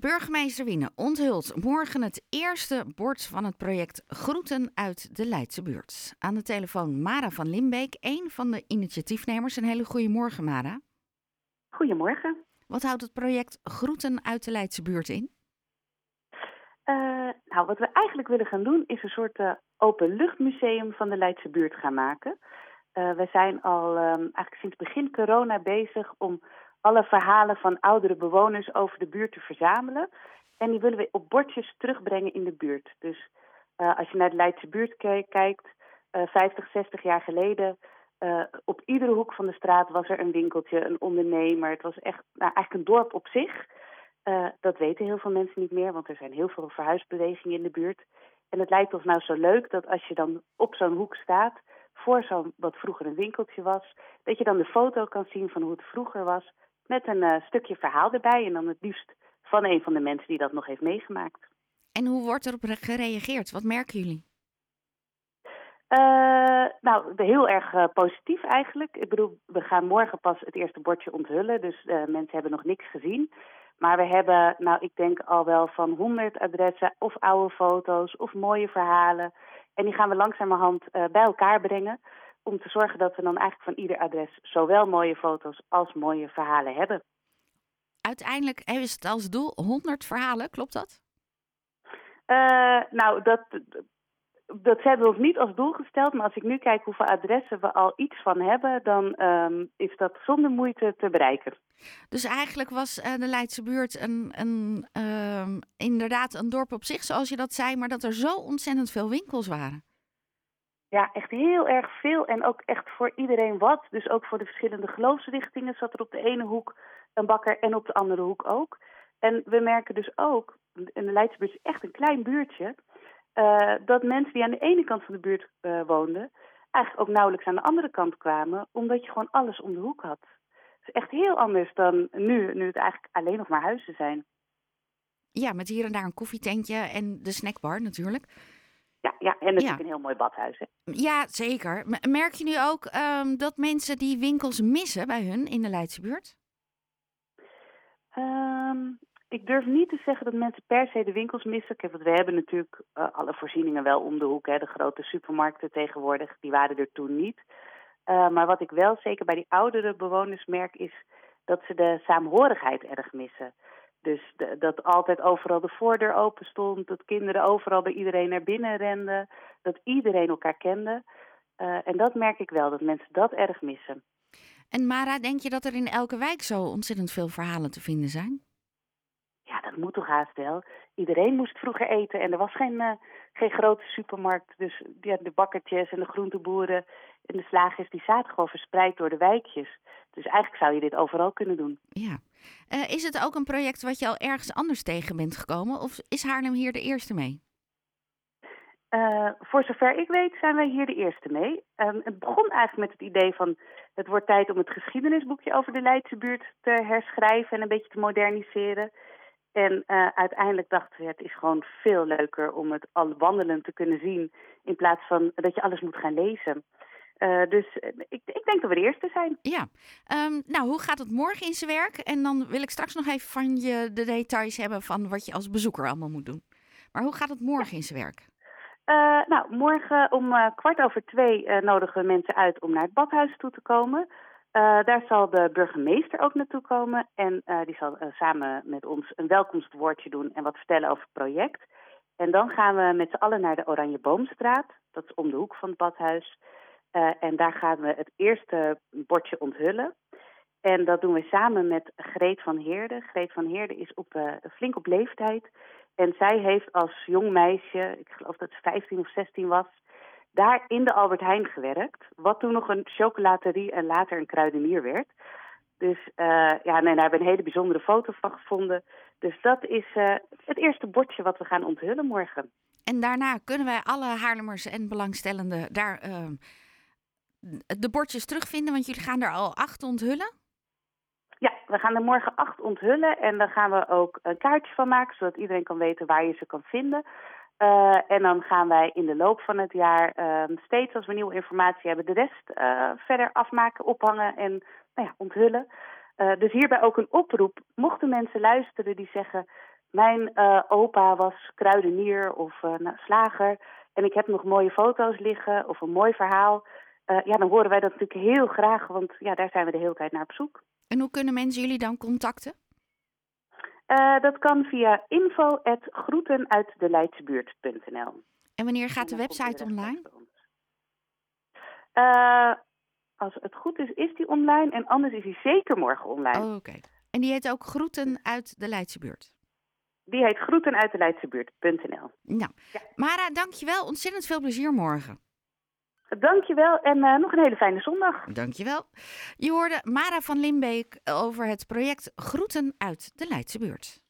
Burgemeester Wiene onthult morgen het eerste bord van het project Groeten uit de Leidse buurt. Aan de telefoon Mara van Limbeek, een van de initiatiefnemers. Een hele goede morgen, Mara. Goedemorgen. Wat houdt het project Groeten uit de Leidse buurt in? Uh, nou, wat we eigenlijk willen gaan doen is een soort uh, openluchtmuseum van de Leidse buurt gaan maken. Uh, we zijn al um, eigenlijk sinds begin corona bezig om alle verhalen van oudere bewoners over de buurt te verzamelen. En die willen we op bordjes terugbrengen in de buurt. Dus uh, als je naar de Leidse buurt kijkt, uh, 50, 60 jaar geleden, uh, op iedere hoek van de straat was er een winkeltje, een ondernemer. Het was echt nou, eigenlijk een dorp op zich. Dat weten heel veel mensen niet meer, want er zijn heel veel verhuisbewegingen in de buurt. En het lijkt ons nou zo leuk dat als je dan op zo'n hoek staat, voor zo'n wat vroeger een winkeltje was, dat je dan de foto kan zien van hoe het vroeger was, met een uh, stukje verhaal erbij en dan het liefst van een van de mensen die dat nog heeft meegemaakt. En hoe wordt erop gereageerd? Wat merken jullie? Uh, nou, heel erg uh, positief eigenlijk. Ik bedoel, we gaan morgen pas het eerste bordje onthullen, dus uh, mensen hebben nog niks gezien. Maar we hebben, nou, ik denk al wel van honderd adressen of oude foto's of mooie verhalen. En die gaan we langzamerhand bij elkaar brengen om te zorgen dat we dan eigenlijk van ieder adres zowel mooie foto's als mooie verhalen hebben. Uiteindelijk is het als doel 100 verhalen, klopt dat? Uh, nou, dat, dat hebben we ons niet als doel gesteld. Maar als ik nu kijk hoeveel adressen we al iets van hebben, dan um, is dat zonder moeite te bereiken. Dus eigenlijk was uh, de Leidse buurt een, een, uh, inderdaad een dorp op zich, zoals je dat zei, maar dat er zo ontzettend veel winkels waren. Ja, echt heel erg veel en ook echt voor iedereen wat. Dus ook voor de verschillende geloofsrichtingen zat er op de ene hoek een bakker en op de andere hoek ook. En we merken dus ook, en de Leidse buurt is echt een klein buurtje, uh, dat mensen die aan de ene kant van de buurt uh, woonden, eigenlijk ook nauwelijks aan de andere kant kwamen, omdat je gewoon alles om de hoek had. Het is echt heel anders dan nu, nu het eigenlijk alleen nog maar huizen zijn. Ja, met hier en daar een koffietentje en de snackbar natuurlijk. Ja, ja en natuurlijk ja. een heel mooi badhuis. Hè? Ja, zeker. Merk je nu ook um, dat mensen die winkels missen bij hun in de Leidse buurt? Um, ik durf niet te zeggen dat mensen per se de winkels missen. Want we hebben natuurlijk uh, alle voorzieningen wel om de hoek. Hè. De grote supermarkten tegenwoordig, die waren er toen niet. Uh, maar wat ik wel zeker bij die oudere bewoners merk is dat ze de saamhorigheid erg missen. Dus dat altijd overal de voordeur open stond, dat kinderen overal bij iedereen naar binnen renden, dat iedereen elkaar kende. Uh, en dat merk ik wel, dat mensen dat erg missen. En Mara, denk je dat er in elke wijk zo ontzettend veel verhalen te vinden zijn? Dat moet toch haast wel. Iedereen moest vroeger eten en er was geen, uh, geen grote supermarkt. Dus ja, de bakkertjes en de groenteboeren en de slagers die zaten gewoon verspreid door de wijkjes. Dus eigenlijk zou je dit overal kunnen doen. Ja. Uh, is het ook een project wat je al ergens anders tegen bent gekomen? Of is Haarlem hier de eerste mee? Uh, voor zover ik weet zijn wij hier de eerste mee. Um, het begon eigenlijk met het idee van... het wordt tijd om het geschiedenisboekje over de Leidse buurt te herschrijven... en een beetje te moderniseren. En uh, uiteindelijk dachten we, het is gewoon veel leuker om het al wandelend te kunnen zien... in plaats van dat je alles moet gaan lezen. Uh, dus ik, ik, denk dat we de eerste zijn. Ja. Um, nou, hoe gaat het morgen in zijn werk? En dan wil ik straks nog even van je de details hebben van wat je als bezoeker allemaal moet doen. Maar hoe gaat het morgen in zijn werk? Uh, nou, morgen om uh, kwart over twee nodigen we mensen uit om naar het badhuis toe te komen. Daar zal de burgemeester ook naartoe komen. En die zal samen met ons een welkomstwoordje doen en wat vertellen over het project. En dan gaan we met z'n allen naar de Oranje Boomstraat. Dat is om de hoek van het badhuis. En daar gaan we het eerste bordje onthullen. En dat doen we samen met Greet van Heerde. Greet van Heerde is op, flink op leeftijd. En zij heeft als jong meisje, ik geloof dat ze 15 of 16 was, daar in de Albert Heijn gewerkt. Wat toen nog een chocolaterie en later een kruidenier werd. Dus uh, ja, nee, daar hebben we een hele bijzondere foto van gevonden. Dus dat is het eerste bordje wat we gaan onthullen morgen. En daarna kunnen wij alle Haarlemmers en belangstellenden daar de bordjes terugvinden? Want jullie gaan er al acht onthullen? Ja, we gaan er morgen acht onthullen. En dan gaan we ook een kaartje van maken, zodat iedereen kan weten waar je ze kan vinden. Uh, en dan gaan wij in de loop van het jaar uh, steeds als we nieuwe informatie hebben, de rest uh, verder afmaken, ophangen en nou ja, onthullen. dus hierbij ook een oproep. Mochten mensen luisteren die zeggen, mijn opa was kruidenier of nou, slager en ik heb nog mooie foto's liggen of een mooi verhaal. Ja, dan horen wij dat natuurlijk heel graag, want ja, daar zijn we de hele tijd naar op zoek. En hoe kunnen mensen jullie dan contacten? Dat kan via info@groetenuitdeleidsbuurt.nl. En wanneer gaat de website online? als het goed is, is die online en anders is die zeker morgen online. Oh, Oké. En die heet ook Groeten uit de Leidse buurt? Die heet groeten uit de Leidsebuurt.nl. Nou, ja. Mara, dankjewel. Ontzettend veel plezier morgen. Dankjewel en uh, nog een hele fijne zondag. Dankjewel. Je hoorde Mara van Limbeek over het project Groeten uit de Leidse buurt.